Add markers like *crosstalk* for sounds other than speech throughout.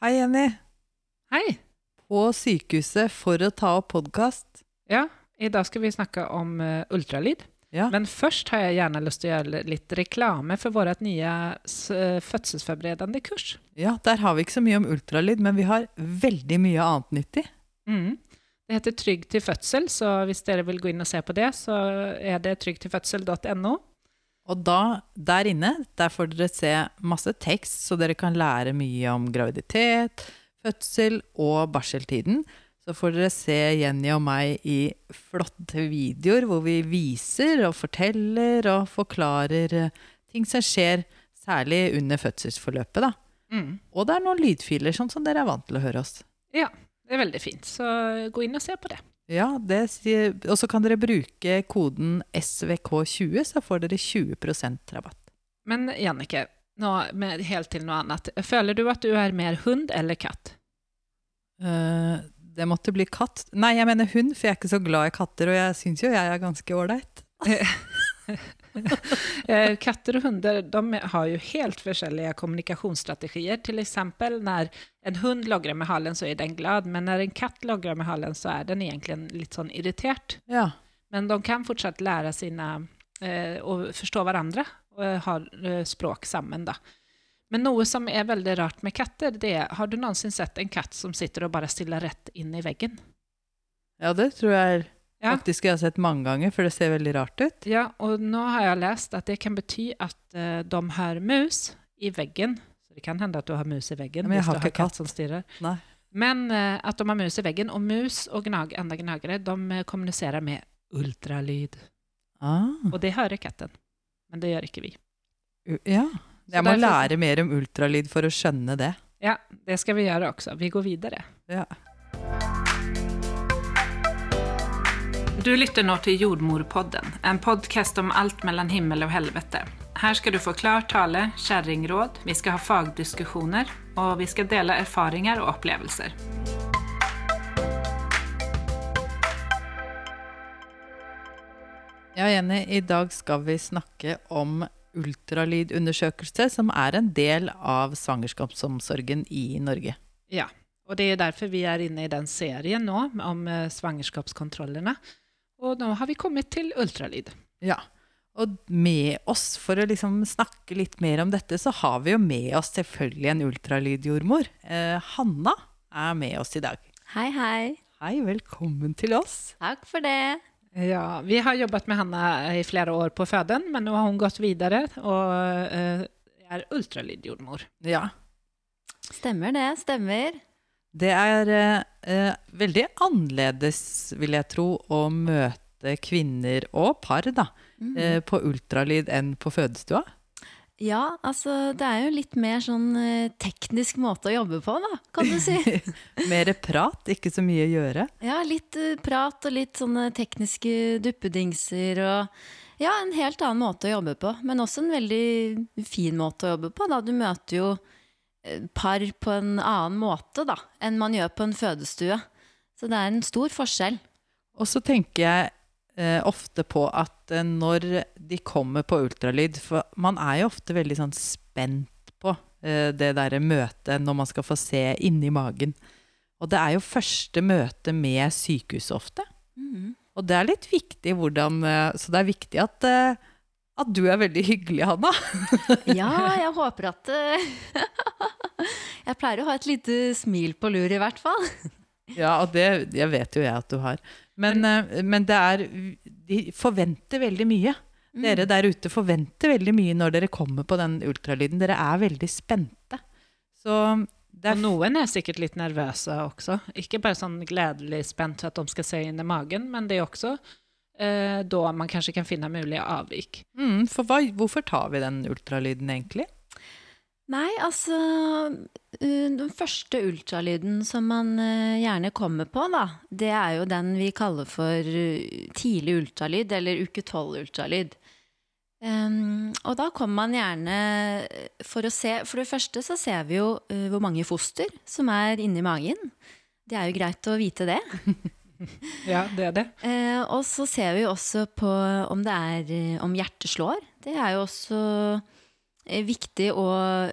Hei, Jenny. Hei! På sykehuset for å ta opp podkast. Ja, i dag skal vi snakke om eh, ultralyd. Ja. Men først har jeg gjerne lyst til å gjøre litt reklame for vårt nye s- eh, fødselsforberedende kurs. ja, der har vi ikke så mye om ultralyd, men vi har veldig mye annet nyttig. Mm. Det heter Trygg til fødsel, så hvis dere vil gå inn og se på det, så er det tryggtilfødsel.no. Og da, der inne, der får dere se masse tekst, så dere kan lære mye om graviditet, fødsel og barseltiden. Så får dere se Jenny og meg i flotte videoer hvor vi viser og forteller og forklarer eh, ting som skjer, særlig under fødselsforløpet. da. Mm. Og det er noen lydfiler, sånn som dere er vant til å høre oss. Ja, det er veldig fint, så gå inn og se på det. Ja, og så kan dere bruke koden SVK20, så får dere 20% rabatt. Men Jannike, nå, med, helt til noe annet. Føler du at du er mer hund eller katt? Uh, det måtte bli katt. Nei, jeg mener hund, for jeg er ikke så glad i katter, og jeg syns jo jeg er ganske ålreit. *laughs* Eh, Katter og hunder de har jo helt forskjellige kommunikasjonsstrategier. Til eksempel når en hund logrer med halen, så er den glad, men når en katt logrer med halen, så er den egentlig litt sånn irritert. Ja. Men de kan fortsatt lære sine eh, og forstå hverandre og har eh, språk sammen. Da. Men noe som er veldig rart med katter, det er Har du noensinne sett en katt som sitter og bare stiller rett inn i veggen? ja, det tror jeg Ja. faktisk jeg har sett mange ganger, for det ser veldig rart ut. Ja, og nå har jeg lest at det kan bety at uh, de har mus i veggen. Så det kan hende at du har mus i veggen Men jeg hvis har du har ikke katt katt. som stirrer. Nei. Men uh, at de har mus i veggen, og mus og gnag, andre gnagere de eh, kommuniserer med ultralyd. Ah, Og det hører katten, men det gjør ikke vi. u- ja. Så Jeg må derfor- lære mer om ultralyd for å skjønne det. Ja, det skal vi gjøre også. Vi går videre. Ja. Du lytter nå til Jordmorpodden, en podkast om alt mellom himmel og helvete. Her skal du få klar tale, kjerringråd, vi skal ha fagdiskusjoner, og vi skal dele erfaringer og opplevelser. ja, Jenny, i dag skal vi snakke om ultralydundersøkelse, som er en del av svangerskapsomsorgen i Norge. Ja, og det er derfor vi er inne i den serien nå om eh, svangerskapskontrollene. Og nå har vi kommet til ultralyd. Ja, og med oss, for å liksom snakke litt mer om dette, så har vi jo med oss selvfølgelig en ultralydjordmor. Eh, Hanna er med oss i dag. Hei, hei. Hei, velkommen til oss. Takk for det. Ja, vi har jobbet med Hanna i flere år på føden, men nå har hun gått videre og eh, er ultralydjordmor. Ja, Stemmer det, stemmer. Det er eh, veldig annerledes, vil jeg tro, å møte kvinner og par da, Mhm. eh, på ultralyd enn på fødestua. Ja, altså det er jo litt mer sånn eh, teknisk måte å jobbe på, da, kan du si. *laughs* Mer prat, ikke så mye å gjøre. Ja, litt eh, prat og litt sånne tekniske duppedingser og ja, en helt annen måte å jobbe på. Men også en veldig fin måte å jobbe på, da. Du møter jo par på en annen måte, da, enn man gjør på en fødestue. Så det er en stor forskjell. Og så tenker jeg eh, ofte på at eh, når de kommer på ultralyd For man er jo ofte veldig sånn spent på eh, det derre møtet når man skal få se inni magen. Og det er jo første møte med sykehuset ofte. Mm. Og det er litt viktig hvordan eh, Så det er viktig at, eh, at du er veldig hyggelig, Hanna. Ja, jeg håper at eh, *laughs* *laughs* Jeg pleier å ha et lite smil på lur, i hvert fall. *laughs* Ja, og det jeg vet jo jeg at du har. Men, eh, men det er De forventer veldig mye. Dere der ute forventer veldig mye når dere kommer på den ultralyden. Dere er veldig spente. Så det Og noen er sikkert litt nervøse også. Ikke bare sånn gledelig spent at de skal se inn i magen, men det er også eh, da man kanskje kan finne mulige avvik. mm, For hva, hvorfor tar vi den ultralyden egentlig? Nei, altså eh, Den første ultralyden som man eh, gjerne kommer på, da, det er jo den vi kaller for eh, tidlig ultralyd, eller uke tolv ultralyd. Um, og da kommer man gjerne for å se For det første så ser vi jo uh, hvor mange foster som er inni magen. Det er jo greit å vite det. *laughs* Ja, det er det. Uh, og så ser vi jo også på om det er om hjertet slår. Det er jo også viktig å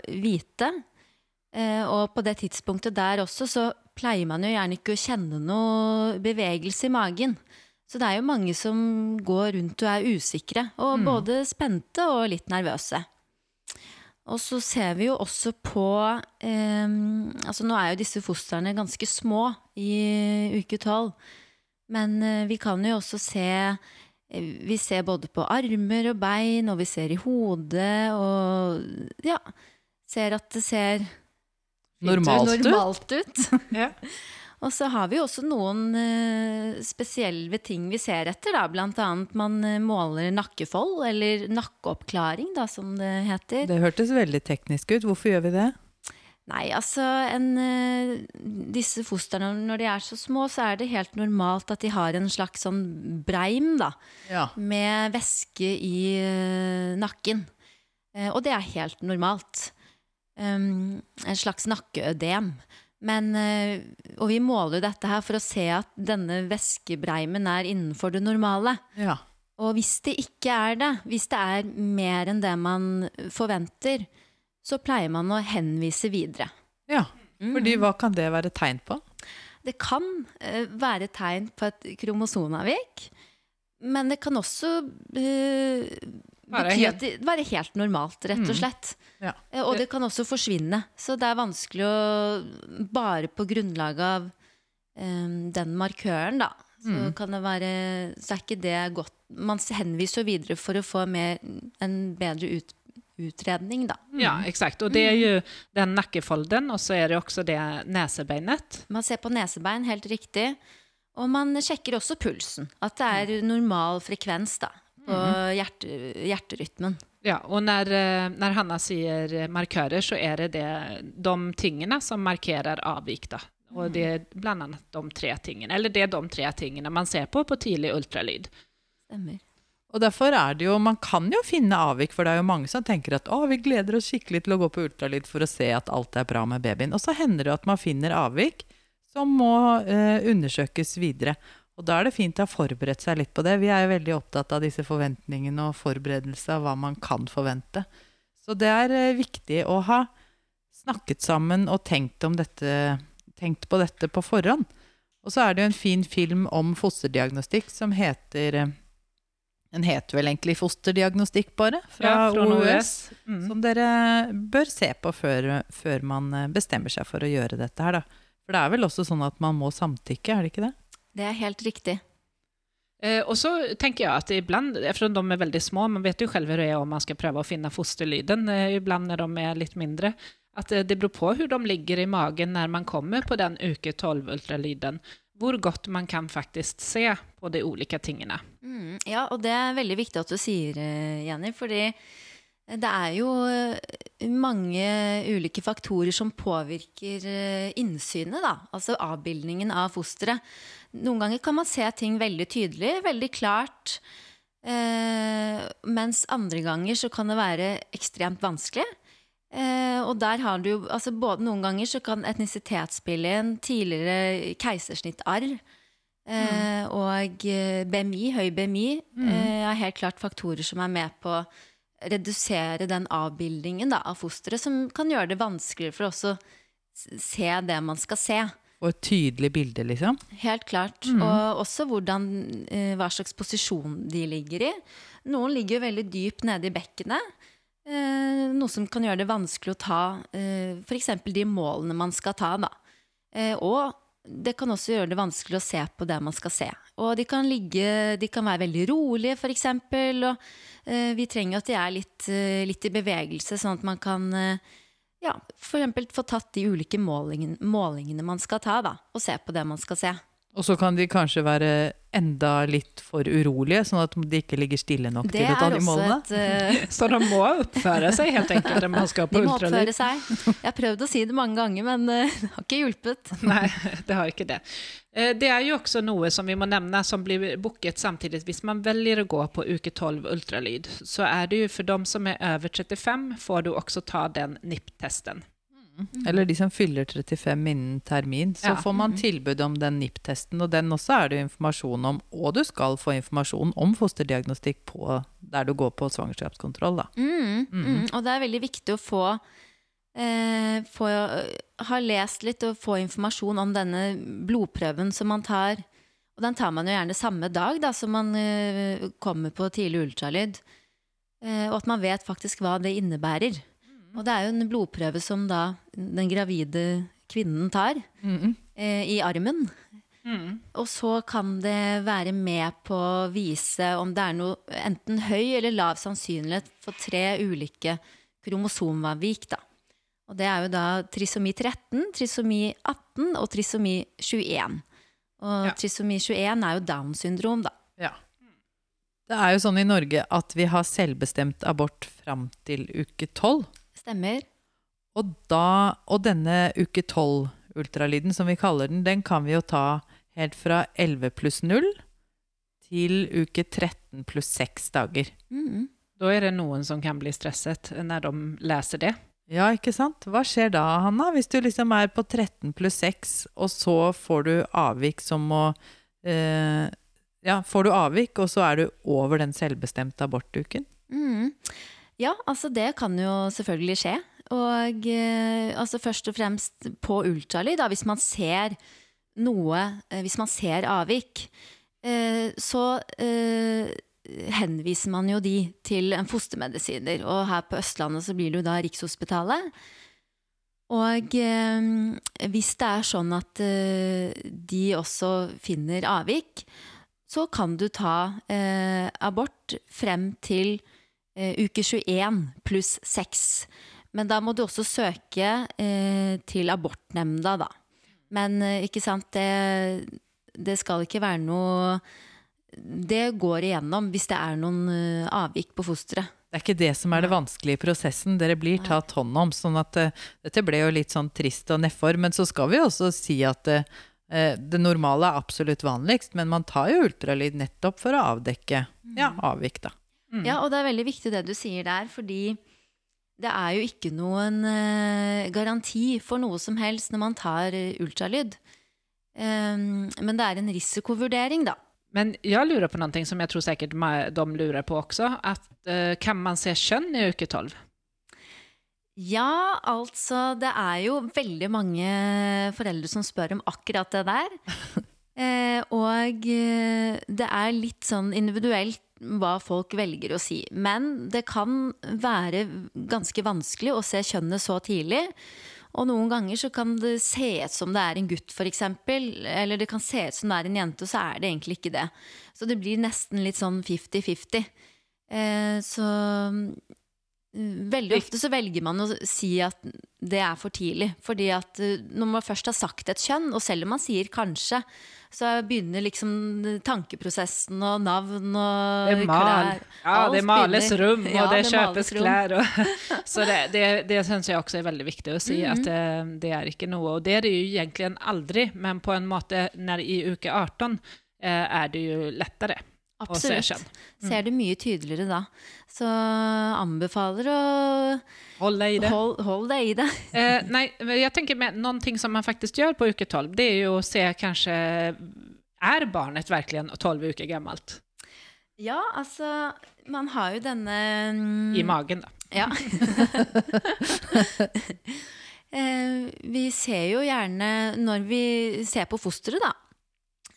vite. Eh, og på det tidspunktet der også så pleier man jo gjerne ikke å kjenne noe bevegelse i magen. Så det er jo mange som går rundt og er usikre, og både spente og litt nervøse. Og så ser vi jo også på eh, Altså nå er jo disse fostrene ganske små i uke tolv. Men eh, vi kan jo også se eh, Vi ser både på armer og bein, og vi ser i hodet, og ja Ser at det ser Normalt ut. normalt ut. *laughs* Ja. Og så har vi jo også noen uh, spesielle ting vi ser etter. Da. Blant annet man eh, måler nakkefold, eller nakkeoppklaring, da, som det heter. Det hørtes veldig teknisk ut. Hvorfor gjør vi det? Nei, altså en, eh, Disse fostrene, når de er så små, så er det helt normalt at de har en slags sånn breim, da. Ja. Med væske i eh, nakken. Eh, og det er helt normalt. Um, en slags nakkeødem. Men, og vi måler dette her for å se at denne væskebreimen er innenfor det normale. ja. Og hvis det ikke er det, hvis det er mer enn det man forventer, så pleier man å henvise videre. Ja. Fordi hva kan det være tegn på? Det kan uh, være tegn på et kromosomavvik, men det kan også uh, Være helt- at det være helt normalt, rett og slett. Ja. Uh, Og det kan også forsvinne. Så det er vanskelig å Bare på grunnlag av eh, den markøren, da. Så kan det være Så er ikke det godt Man henviser videre for å få mer, en bedre ut, utredning, da. Ja, eksakt. Og det er jo den nakkefolden, og så er det også det nesebeinet. Man ser på nesebein, helt riktig. Og man sjekker også pulsen. At det er normal frekvens da, på hjerte, hjerterytmen. Ja, og når, når, Hanna sier markører, så er det, det de tingene som markerer avvik. da. Og det er blant annet de tre tingene, eller det er de tre tingene man ser på på tidlig ultralyd. Stemmer. Og derfor er det jo, Man kan jo finne avvik, for det er jo mange som tenker at å, vi gleder oss skikkelig til å gå på ultralyd for å se at alt er bra med babyen. Og så hender det at man finner avvik som må eh, undersøkes videre. Og da er det fint å ha forberedt seg litt på det. Vi er jo veldig opptatt av disse forventningene og forberedelse av hva man kan forvente. Så det er eh, viktig å ha snakket sammen og tenkt, dette, tenkt på dette på forhånd. Og så er det jo en fin film om fosterdiagnostikk som heter eh, Den heter vel egentlig Fosterdiagnostikk, bare, fra, Ja, fra OUS. OUS. Mm. Som dere bør se på før, før man eh, bestemmer seg for å gjøre dette her, da. For det er vel også sånn at man må samtykke, er det ikke det? Det er helt riktig. Eh, og så tenker jeg at ibland, eftersom de er veldig små, man vet jo selv hur det er om man skal prøve å finne fosterlyden, eh, iblant når de er litt mindre, att eh, det beror på hvordan de ligger i magen når man kommer på den uke 12-ultralyden, hvor godt man kan faktisk se på de ulike tingene. Mm, ja, og det er veldig viktig at du sier, eh, Jenny, fordi det er jo eh, mange ulike faktorer som påvirker eh, innsynet, da. Altså avbildningen av fosteret. Noen ganger kan man se ting veldig tydelig, veldig klart. Eh, mens andre ganger så kan det være ekstremt vanskelig. Eh, og der har du altså både Noen ganger så kan etnisitet spille inn, tidligere keisersnittarr. Eh, og eh, BMI, høy BMI, eh, er helt klart faktorer som er med på å redusere den avbildningen da, av fosteret, som kan gjøre det vanskeligere for oss å se det man skal se. Og et tydelig bilde, liksom. Helt klart. Og også hvordan, eh, hva slags posisjon de ligger i. Noen ligger jo veldig dypt nede i bekkenet. Eh, noe som kan gjøre det vanskelig å ta eh, f.eks. de målene man skal ta. Da. Eh, og det kan også gjøre det vanskelig å se på det man skal se. Og de kan, ligge, de kan være veldig rolige, f.eks. Og eh, vi trenger at de er litt, eh, litt i bevegelse, sånn at man kan eh, ja, eksempel få tatt de ulike målingene, målingene man skal ta, da, og se på det man skal se. Og så kan de kanskje være enda litt for urolige, sånn at de ikke ligger stille nok Det til å ta er de målene. et uh... *laughs* Så de må oppføre seg helt enkelt når man skal på ultralyd? De må ultralyd. oppføre seg. Jeg har prøvd å si det mange ganger, men eh, det har ikke hjulpet. *laughs* Nei, det har ikke det. Eh, Det er jo også noe som vi må nevne, som blir booket samtidig. Hvis man velger å gå på uke 12 ultralyd, så er det jo for dem som er over 35, får du også ta den NIPT-testen. Eller de som fyller 35 innen termin. Så Ja. får man tilbud om den NIPT-testen, og den også er det jo informasjon om. Og du skal få informasjon om fosterdiagnostikk på der du går på svangerskapskontroll. Mm, mm. Og det er veldig viktig å få eh, få, ha lest litt og få informasjon om denne blodprøven som man tar. Og den tar man jo gjerne samme dag da, som man eh, kommer på tidlig ultralyd. Eh, og at man vet faktisk hva det innebærer. Og det er jo en blodprøve som da den gravide kvinnen tar eh, i armen. Og så kan det være med på å vise om det er noe enten høy eller lav sannsynlighet for tre ulike kromosomavvik. Da. Og det er jo da trisomi 13, trisomi 18 og trisomi 21. Og Ja. trisomi 21 er jo Down syndrom, da. Ja. Det er jo sånn i Norge at vi har selvbestemt abort fram til uke tolv. Stemmer. Og, da, og denne uke 12-ultralyden, som vi kaller den, den kan vi jo ta helt fra 11 pluss 0 til uke 13 pluss 6 dager. Mhm. Da er det noen som kan bli stresset når de leser det. Ja, ikke sant? Hva skjer da, Hanna? Hvis du liksom er på 13 pluss 6, og så får du avvik som må eh, Ja, får du avvik, og så er du over den selvbestemte abortuken? Mhm. Ja, altså det kan jo selvfølgelig skje. Og eh, altså først og fremst på ultralyd, da, hvis man ser noe, eh, hvis man ser avvik, eh, så henviser man jo de til en fostermedisiner. Og her på Østlandet så blir det jo da Rikshospitalet. Og hvis det er sånn at de også finner avvik, så kan du ta abort frem til uke 21 pluss 6. Men da må du også søke eh, til abortnemnda, da. Men eh, ikke sant, det, det skal ikke være noe Det går igjennom hvis det er noen eh, avvik på fosteret. Det er ikke det som er det vanskelige i prosessen. Dere blir tatt hånd om. sånn at uh, Dette ble jo litt sånn trist og nedfor. Men så skal vi også si at eh, eh, det normale er absolutt vanligst, men man tar jo ultralyd nettopp for å avdekke ja, avvik, da. Ja, og det er veldig viktig det du sier der, fordi det er jo ikke noen eh, garanti for noe som helst når man tar eh, ultralyd. Um, men det er en risikovurdering, da. Men jeg lurer på noe som jeg tror sikkert de lurer på også. At, eh, kan man se kjønn i uke 12? Ja, altså Det er jo veldig mange foreldre som spør om akkurat det der. *laughs* Eh, og eh, det er litt sånn individuelt hva folk velger å si. Men det kan være ganske vanskelig å se kjønnet så tidlig. Og noen ganger så kan det se ut som det er en gutt, f.eks. Eller det kan se ut som det er en jente, og så er det egentlig ikke det. Så det blir nesten litt sånn 50-50. Eh, så Veldig ofte så velger man å si at det er for tidlig. Fordi at eh, når man først har sagt et kjønn, og selv om man sier kanskje, så begynner liksom tankeprosessen og navn og Det mal. klær. Ja, Alt det males begynner- rum, og Ja, det, det kjøpes klær. Og, *laughs* *laughs* så det, det, det syns jeg også er veldig viktig å si, Mhm. at det, det er ikke noe. Og det er det jo egentlig aldri, men på en måte når i uke 18 eh, er det jo lettere å se Absolutt. Mm. Ser det mye tydeligere da. Så anbefaler å Hold deg i det. hold, hold deg i det. *laughs* Eh, nei, jeg tenker med någonting som man faktisk gjør på uke 12, det er jo å se kanskje Er barnet virkelig 12 uker gammelt? Ja, altså Man har jo denne mm, I magen, da. Ja. *laughs* *laughs* Eh, vi ser jo gjerne, når vi ser på fosteret, da,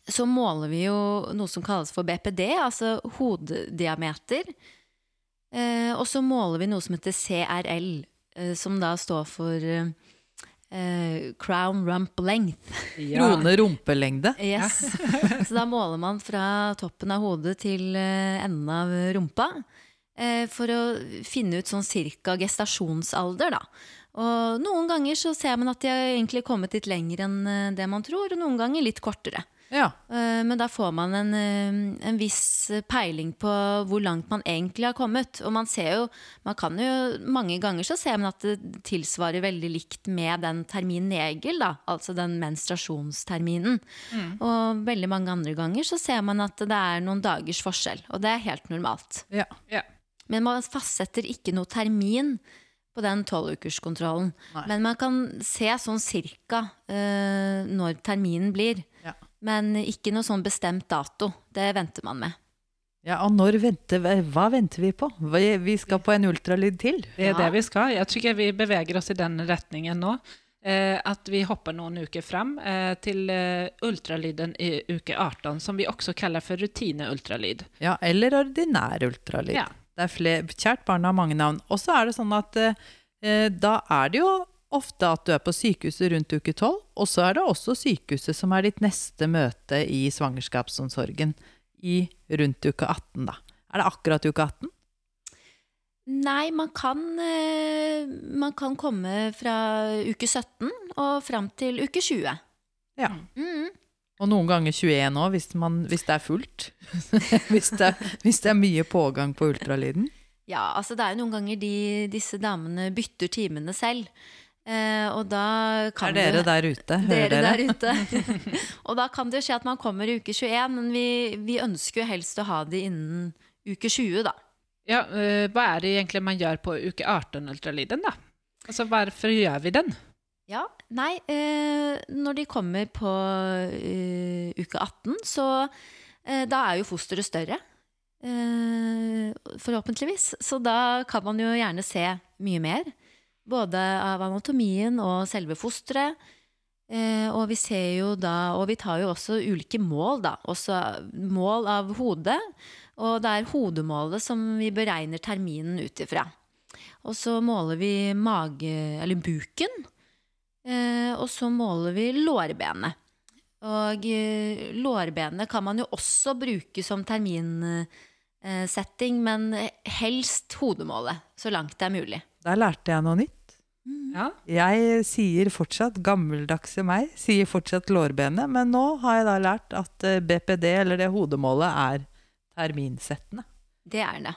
så måler vi jo noe som kalles for BPD, altså hodediameter. Eh, og så måler vi noe som heter CRL, eh, som da står for eh, crown rump length. Krone rumpelengde. Yes. Så da måler man fra toppen av hodet til eh, enden av rumpa. eh, For å finne ut sånn cirka gestasjonsalder, da. Og noen ganger så ser man at de har egentlig kommet litt lenger enn eh, det man tror, og noen ganger litt kortere. Ja. Eh, Men da får man en, eh, en viss peiling på hvor langt man egentlig har kommet. Og man ser jo, man kan jo mange ganger så ser man at det tilsvarer veldig likt med den terminen negel, da, altså den menstruasjonsterminen. Og veldig mange andre ganger så ser man at det er noen dagers forskjell, og det er helt normalt. ja. Ja. Men man fastsetter ikke noe termin på den tolvukerskontrollen. Men man kan se sånn cirka uh, når terminen blir. Ja. Men ikke noe sånn bestemt dato. Det venter man med. Ja, og når venter, vi- hva venter vi på? Vi skal på en ultralyd til. Det er det vi skal. Jeg tror vi beveger oss i den retningen nå. Eh, at vi hopper noen uker fram eh, til eh, ultralyden i uke 18, som vi også kaller for rutineultralyd. Ja, eller ordinær ultralyd. Ja. Det er flere, kjært barn har mange navn. Og så er det sånn at eh, da er det jo ofte at du er på sykehuset rundt uke 12, og så er det også sykehuset som er ditt neste møte i svangerskapsomsorgen i rundt uke 18, da. Er det akkurat uke 18? Nei, man kan, eh, man kan komme fra uke 17 og fram til uke 20. Ja. Mm. Og noen ganger 21 òg, hvis, hvis det er fullt. *laughs* hvis, det, hvis det er mye pågang på ultralyden. Ja, altså det er jo noen ganger de, disse damene bytter timene selv. Eh, og da Er kan dere det, der ute? Hører dere dere? der ute. *laughs* *laughs* og da kan det jo skje at man kommer i uke 21, men vi, vi ønsker jo helst å ha det innen uke 20, da. Ja, eh, hva er det egentlig man gjør på uke 18-ultralyden, da? Altså, hvorfor gjør vi den? Ja, nei, eh, når de kommer på eh, uke 18, så eh, da er jo fosteret større. Eh, forhåpentligvis. Så da kan man jo gjerne se mye mer. Både av anatomien og selve fosteret. Eh, og vi ser jo da Og vi tar jo også ulike mål, da. Også mål av hodet. Og det er hodemålet som vi beregner terminen ut ifra. Og så måler vi mage, eller buken. Eh, og så måler vi lårbenet. Og eh, lårbenet kan man jo også bruke som terminsetting, men helst hodemålet, så langt det er mulig. Der lærte jeg noe nytt. Ja. Jeg sier fortsatt, gammeldagse meg, sier fortsatt lårbenet, men nå har jeg da lært at eh, BPD, eller det hodemålet, er terminsettende. Det er det.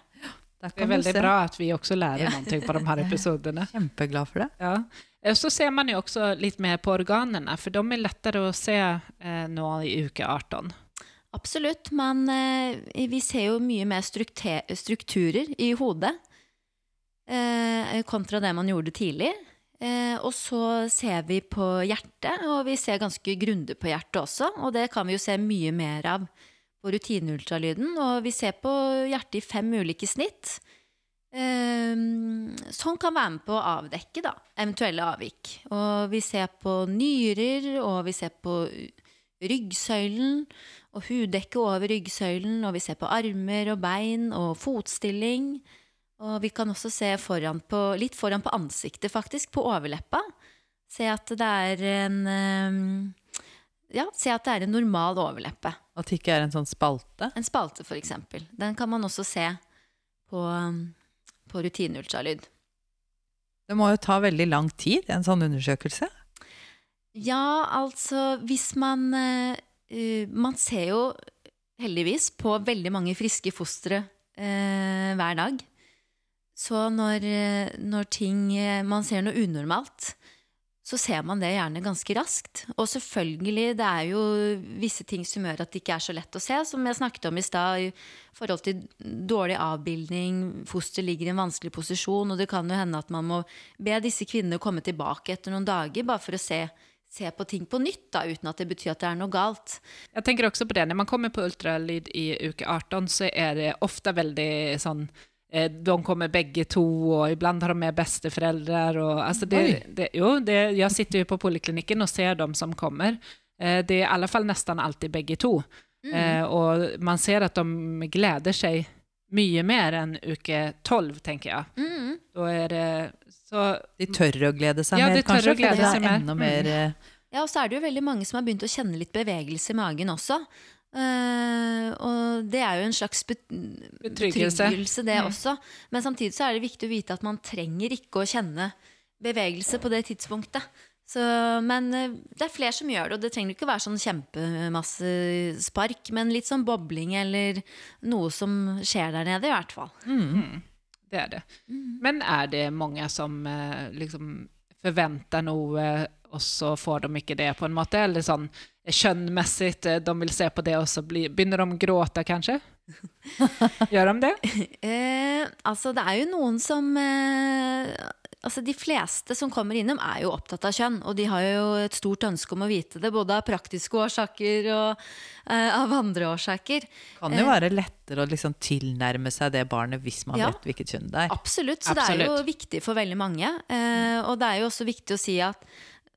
Det er veldig se. bra at vi også lærer Ja. noe på de her *laughs* episodene. Kjempeglad for det. Ja. Eh, Så ser man jo også litt mer på organene, for de er lettere å se eh, nå i uke 18. Absolutt. men eh, vi ser jo mye mer strukturer i hodet kontra det man gjorde tidlig. Eh, og så ser vi på hjertet, og vi ser ganske grundig på hjertet også. Og det kan vi jo se mye mer av på rutineultralyden. Og vi ser på hjertet i fem ulike snitt. Eh, som kan være med på å avdekke da, eventuelle avvik. Og vi ser på nyrer, og vi ser på ryggsøylen og huddekket over ryggsøylen, og vi ser på armer og bein og fotstilling. Og vi kan også se foran på, litt foran på ansiktet, faktisk, på overleppa. Se at det er en eh, Ja, se at det er en normal overleppe. At det ikke er en sånn spalte. En spalte, eksempel. Den kan man også se på, på rutineultralyd. Det må jo ta veldig lang tid, en sånn undersøkelse. Ja, altså hvis man eh, eh, Man ser jo heldigvis på veldig mange friske fostre uh, hver dag. Så når, eh, når ting eh, Man ser noe unormalt, så ser man det gjerne ganske raskt. Og selvfølgelig, det er jo visse ting som gjør at det ikke er så lett å se, som jeg snakket om i stad, i forhold til dårlig avbildning, foster ligger i en vanskelig posisjon, og det kan jo hende at man må be disse kvinnene komme tilbake etter noen dager, bare for å se, se på ting på nytt, da, uten at det betyr at det er noe galt. Jeg tenker også på det, når man kommer på ultralyd i uke 18 så er det ofte veldig sånn de kommer begge to, og iblant har de med besteforeldre. Og, altså det, det, jo, det, jeg sitter jo på poliklinikken og ser dem som kommer. Eh, det er i alle fall nesten alltid begge to. Eh, og man ser at de gleder seg mye mer enn uke 12, tenker jeg. Mm. Da er det så De tør å glede seg Ja, mer, de tør å glede seg er mer. enda mer eh, Ja, og så er det jo veldig mange som har begynt å kjenne litt bevegelse i magen også. Eh, og det er jo en slags bet Betryggelse. det Mm. også. Men samtidig så er det viktig å vite at man trenger ikke å kjenne bevegelse på det tidspunktet. Så, men eh, det er flere som gjør det, og det trenger ikke å være sånn kjempemasse spark, men litt sånn bobling eller noe som skjer der nede, i hvert fall. Mm, det er det. Men er det mange som eh, liksom forventer noe, og så får de ikke det, på en måte? Eller sånn kjønnmessig, eh, de vil se på det, og så bli, begynner de å gråte, kanskje? *laughs* Gjør de det? Eh, altså, det er jo noen som eh, altså De fleste som kommer innom, er jo opptatt av kjønn. Og de har jo et stort ønske om å vite det, både av praktiske årsaker og eh, av andre årsaker. Kan det jo være lettere å liksom tilnærme seg det barnet hvis man ja, vet hvilket kjønn det er. Absolutt. Så Absolutt. det er jo viktig for veldig mange. Uh, og det er jo også viktig å si at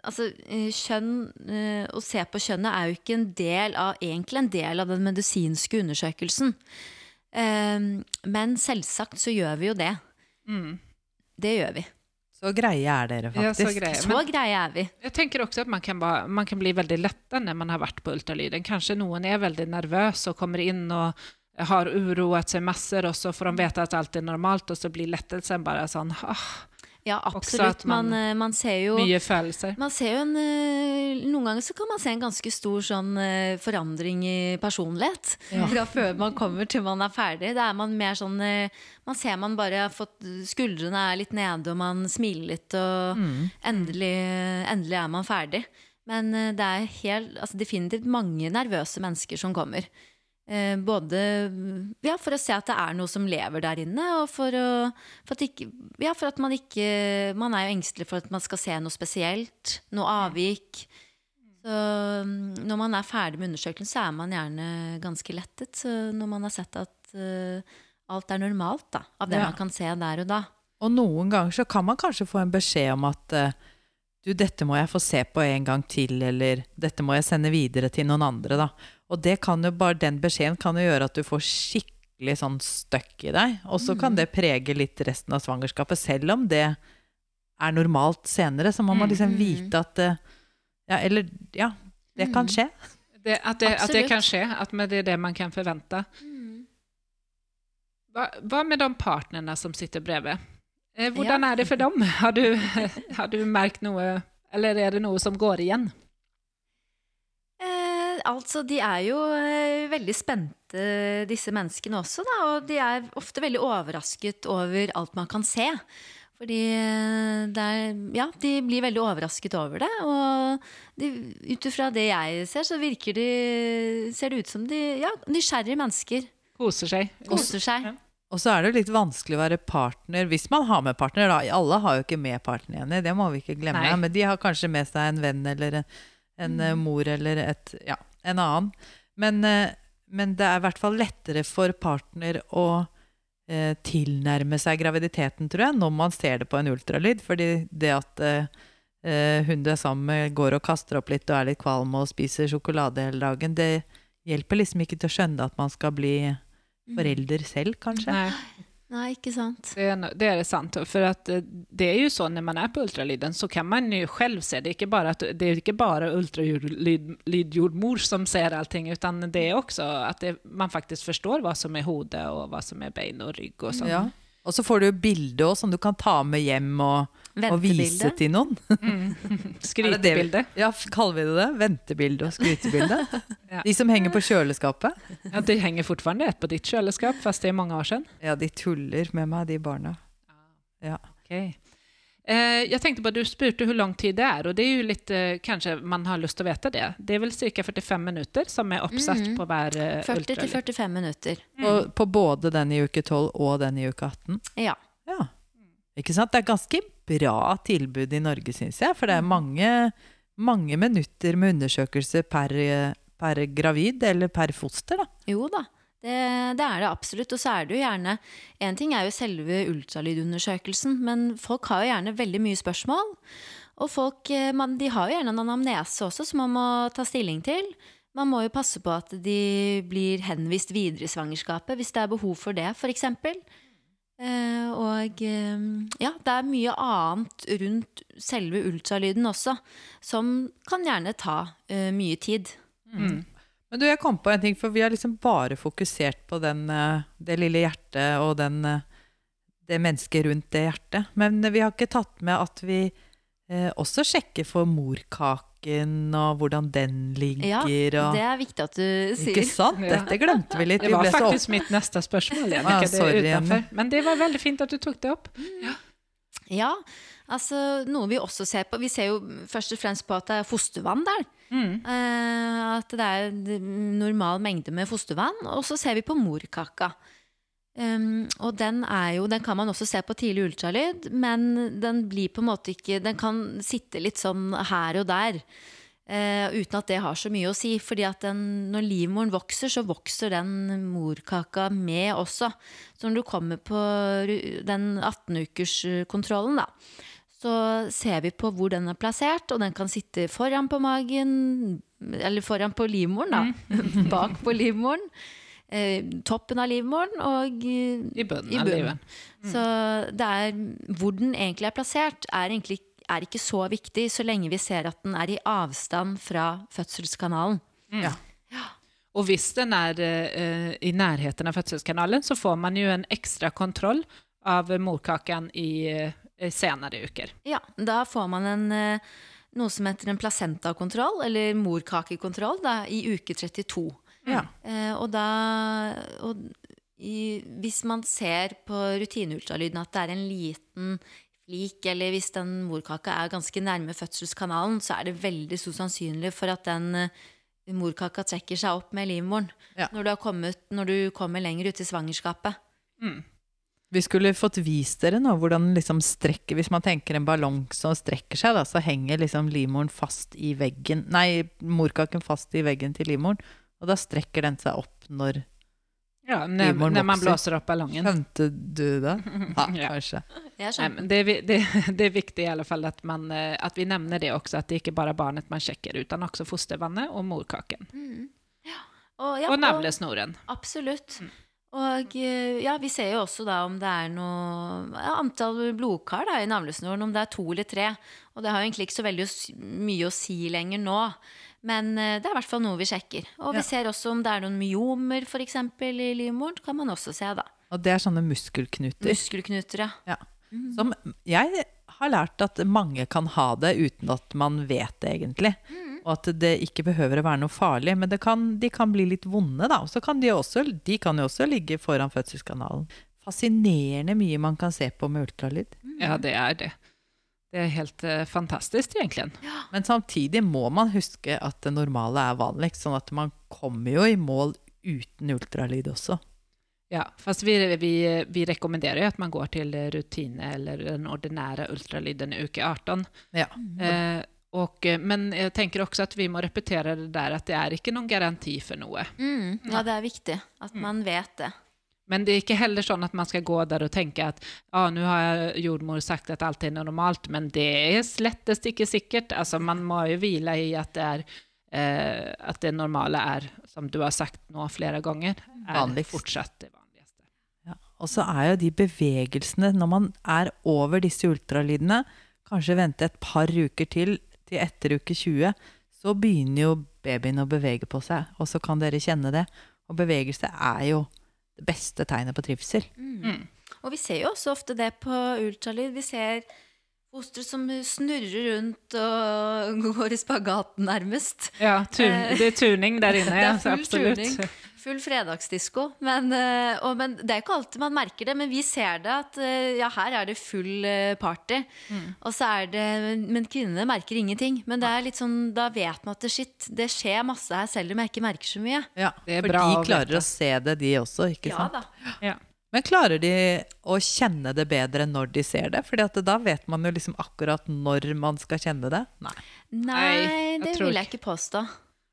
altså, kjønn, uh, Å se på kjønnet er jo ikke en del av, egentlig en del av den medisinske undersøkelsen. men selvsagt så gjør vi jo det. Mm. Det gjør vi. Så greie er dere, faktisk. Ja, så, greie. så greie er vi. Jeg tenker også at man kan, bare, man kan bli veldig letta når man har vært på ultralyden. Kanskje noen er veldig nervøs og kommer inn og har uroet seg masse, og så får de vite at alt er normalt, og så blir lettelsen bare sånn ah, ja, absolutt. Man, man, eh, man, ser jo Mye følelser. Man ser jo en, eh, noen ganger så kan man se en ganske stor sånn eh, forandring i personlighet. Ja. Fra før man kommer til man er ferdig. Da er man mer sånn Man ser man bare har fått Skuldrene er litt nede, og man smiler litt, og mm. endelig, endelig, er man ferdig. Men det er helt, altså definitivt mange nervøse mennesker som kommer. Eh, både ja, for å se at det er noe som lever der inne, og for, å, for, at, ikke, ja, for at man ikke Man er jo engstelig for at man skal se noe spesielt, noe avvik. Så mm, når man er ferdig med undersøkelsen, så er man gjerne ganske lettet. Så når man har sett at uh, alt er normalt, da, av det ja. man kan se der og da. Og noen ganger så kan man kanskje få en beskjed om at uh, du, dette må jeg få se på en gang til, eller dette må jeg sende videre til noen andre, da. Og det kan jo bare den beskjeden kan jo gjøre at du får skikkelig sånn støkk i deg. Og så kan mm. det prege litt resten av svangerskapet. Selv om det er normalt senere, så må man liksom mm. vite at Ja, eller Ja, det kan mm. skje. Det, at, det, at, det, kan skje. At det er det man kan forvente. Hva, hva med de partnerne som sitter bredvid? Eh, hvordan er det for dem? Har du, *laughs* har du merket noe Eller er det noe som går igjen? Altså, de er jo eh, veldig spente, disse menneskene også, da. Og de er ofte veldig overrasket over alt man kan se. Fordi eh, er, ja, de blir veldig overrasket over det. Og ut ifra det jeg ser, så virker de Ser det ut som de ja, nysgjerrige mennesker. Koser seg. Koser seg. Ja. Og så er det jo litt vanskelig å være partner hvis man har med partner. da. Alle har jo ikke med partner igjen, det må vi ikke glemme. Nei. Men de har kanskje med seg en venn eller en, en mm. mor eller et Ja en annen. Men, eh, men det er i hvert fall lettere for partner å eh, tilnærme seg graviditeten, tror jeg, når man ser det på en ultralyd. Fordi det at eh, eh, hun du er sammen med, går og kaster opp litt og er litt kvalm og spiser sjokolade hele dagen, det hjelper liksom ikke til å skjønne at man skal bli mm. forelder selv, kanskje. Nei. Nei, ikke sant. Det er, det er sant. For at eh, det er jo sånn når man er på ultralyden, så kan man jo selv se. Det er ikke bare, at, det ikke bare ultralydjordmor som ser allting, men det er også at det, man faktisk forstår hva som er hodet, og hva som er bein og rygg og sånn. Ja. Og så får du bilde også, som du kan ta med hjem og, Å vise til noen. Mm. *laughs* Skrytebilde. Ja, kaller vi det det? Ventebilde og skrytebilde? *laughs* ja. De som henger på kjøleskapet. Ja, De henger fortsatt et på ditt kjøleskap, fast det er mange år siden. Ja, de tuller med meg, de barna. Ja. Okay. Eh, jeg tenkte på, Du spurte hvor lang tid det er, og det er jo litt, eh, kanskje man har lyst til å vite det. Det er vel ca. 45 minutter som er oppsatt mm -hmm. på hver eh, 40 45 minutter. Mm. Og på både den i uke 12 og den i uke 18? Ja. ja. Ikke sant? Det er ganske bra tilbud i Norge, syns jeg. For det er mange, mange minutter med undersøkelse per, per gravid, eller per foster. da. Jo da. Det, det, er det absolutt. Og så er det jo gjerne En ting er jo selve ultralydundersøkelsen, men folk har jo gjerne veldig mye spørsmål. Og folk eh, man, de har jo gjerne en anamnese også som man må ta stilling til. Man må jo passe på at de blir henvist videre i svangerskapet hvis det er behov for det, f.eks. Eh, og eh, ja, det er mye annet rundt selve ultralyden også som kan gjerne ta eh, mye tid. Mm. Men du, jeg kom på en ting, for vi har liksom bare fokusert på den, det lille hjertet og den, det mennesket rundt det hjertet. Men vi har ikke tatt med at vi eh, også sjekker for morkaken og hvordan den ligger. Ja, og, det er viktig at du sier. Ikke sant? Dette glemte vi litt. Det var faktisk mitt neste spørsmål. Ja, sorry, Men det var veldig fint at du tok det opp. Ja. ja, altså noe vi også ser på Vi ser jo først og fremst på at det er fostervann der. Mm. Uh, at det er normal mengde med fostervann. Og så ser vi på morkaka. Um, og den er jo, den kan man også se på tidlig ultralyd, men den blir på en måte ikke Den kan sitte litt sånn her og der. Uh, uten at det har så mye å si. fordi at den, når livmoren vokser, så vokser den morkaka med også. Så når du kommer på den 18-ukerskontrollen, da, så ser vi på hvor den er plassert, og den kan sitte foran på magen, eller foran på livmoren, da. Mm. *laughs* Bak på livmoren toppen av livmoren og eh, i bunnen. I bunnen. Mm. Så det er hvor den egentlig er plassert, er, egentlig, er ikke så viktig så lenge vi ser at den er i avstand fra fødselskanalen. Mm. Ja. ja. Og hvis den er eh, i nærheten av fødselskanalen, så får man jo en ekstra kontroll av morkaken i eh, senere uker. Ja, da får man en eh, noe som heter en placentakontroll, eller morkakekontroll, da, i uke 32. Ja. Eh, og da og i, Hvis man ser på rutineultralyden at det er en liten flik, eller hvis den morkaka er ganske nærme fødselskanalen, så er det veldig så sannsynlig for at den uh, morkaka trekker seg opp med livmoren ja. når, du når, du kommer lenger ut i svangerskapet. Mm. Vi skulle fått vist dere nå hvordan liksom strekker Hvis man tenker en ballong som strekker seg, da, så henger liksom livmoren fast i veggen Nei, morkaken fast i veggen til livmoren. Og da strekker den seg opp når ja, når, når man blåser opp ballongen. Skjønte du det? *laughs* Ja, kanskje. Nej, det, er, det, *laughs* det, er viktig i alle fall at, man, eh, at vi nevner det også, at det ikke bare er barnet man sjekker, men også fostervannet og morkaken. Mm. Ja. Og, ja, og navlesnoren. Absolutt. Mm. Og eh, ja, vi ser jo også da om det er noe ja, antall blodkar da, i navlesnoren, om det er to eller tre. Og det har jo egentlig ikke så veldig mye å si lenger nå. Men eh, det er i hvert fall noe vi sjekker. Og vi ja. ser også om det er noen myomer for eksempel, i livmoren. kan man også se da. Og det er sånne muskelknuter? Muskelknuter, ja. ja. Mm. Som jeg har lært at mange kan ha det uten at man vet det egentlig. Mm. Og at det ikke behøver å være noe farlig. Men kan, de kan bli litt vonde, da. Og så kan de også, de kan jo også ligge foran fødselskanalen. Fascinerende mye man kan se på med ultralyd. Mm. Ja, det er det. Det er helt uh, fantastisk, egentlig. Ja. Men samtidig må man huske at det normale er vanligst, sånn at man kommer jo i mål uten ultralyd også. Ja, fast vi, vi, vi rekommenderer jo at man går til rutine eller den ordinære ultralyden i uke 18. Ja. Eh, og, men jeg tenker også at vi må repetere det der at det er ikke noen garanti for noe. Mm, ja, det er viktig at man vet det. Men det er ikke heller sånn at man skal gå der og tenke at ja, nå har jordmor sagt at alt er normalt, men det er slettest ikke sikkert. Altså, man må jo hvile i at det, er, eh, at det normale er, som du har sagt nå flere ganger, er Vanligst. fortsatt det vanligste. Ja. Og så er jo de bevegelsene, når man er over disse ultralydene, kanskje vente et par uker til, til etter uke 20, så begynner jo babyen å bevege på seg, og så kan dere kjenne det. Og bevegelse er jo det beste tegnet på trivsel. Mm. Mm. Og vi ser jo også ofte det på ultralyd. Vi ser fostre som snurrer rundt og *laughs* går i spagaten, nærmest. Ja, tun, eh, det er tuning der inne. *laughs* ja, full absolutt. Tuning. Full fredagsdisko. Men, eh, og, men, det er ikke alltid man merker det, men vi ser det at eh, ja, her er det full party. Mm. Og så er det, Men kvinnene merker ingenting. Men det er litt sånn, da vet man at det, shit, det skjer masse her, selv om jeg ikke merker så mye. Ja, For de klarer å se det, de også, ikke sant? Da. Ja. Men klarer de å kjenne det bedre når de ser det? For da vet man jo liksom akkurat når man skal kjenne det. Nei, Nei det vil jeg ikke påstå.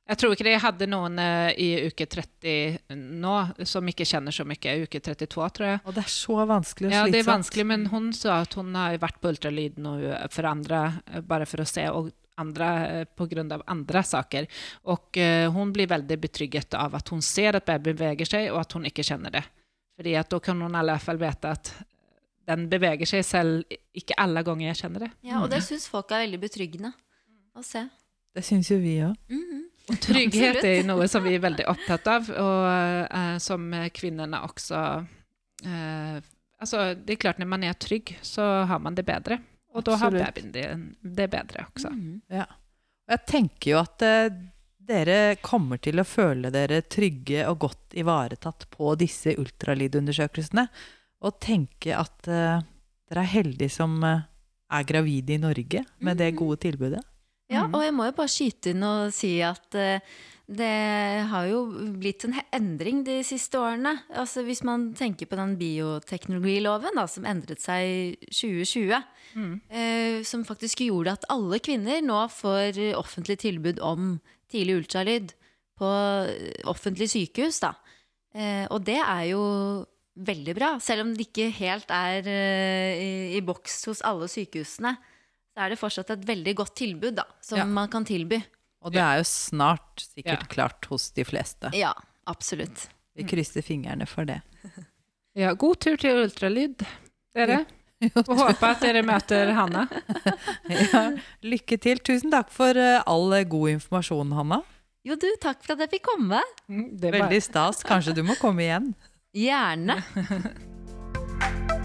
Jeg tror ikke jeg hadde noen uh, i uke 30 nå som ikke kjenner så mye. Uke 32, tror jeg. Og det er så vanskelig og slitsomt. Ja, det er vanskelig, men hun sa at hun har vært på ultralyd nå for andre, eh, bare for å se. og andre eh, på grunn av andre saker. Og uh, hun blir veldig betrygget av at hun ser at babyen beveger seg, og at hun ikke kjenner det. Fordi at da kan hun i alle fall vite at den beveger seg selv ikke alle ganger jeg kjenner det. Ja, og det syns folk er veldig betryggende å se. Det syns jo vi òg. Mm -hmm. Trygghet er noe som vi er veldig *laughs* opptatt av, og uh, som kvinnene også uh, Altså, det er klart, når man er trygg, så har man det bedre. Og da har babyen det, det bedre også. Mm. Ja. Og jeg tenker jo at uh, dere kommer til å føle dere trygge og godt ivaretatt på disse ultralydundersøkelsene. Og tenke at uh, dere er heldige som uh, er gravide i Norge med det mm. gode tilbudet. Ja, og jeg må jo bare skyte inn og si at eh, det har jo blitt en endring de siste årene. Altså Hvis man tenker på den bioteknologiloven da, som endret seg i 2020, eh, som faktisk gjorde at alle kvinner nå får offentlig tilbud om tidlig ultralyd på eh, offentlig sykehus. Da. Eh, og det er jo veldig bra. Selv om det ikke helt er eh, i, i boks hos alle sykehusene, så er det fortsatt et veldig godt tilbud da, som Ja. man kan tilby. Og det er jo snart sikkert Ja. klart hos de fleste. Ja, absolutt. Vi krysser fingrene for det. Ja, god tur til ultralyd, dere. *laughs* Og håper at dere møter Hanna. *laughs* Ja, lykke til. Tusen takk for eh, all god informasjon, Hanna. Jo, du, takk for at jeg fikk komme. Mm, Det var- Veldig stas. Kanskje du må komme igjen. Gjerne. *laughs*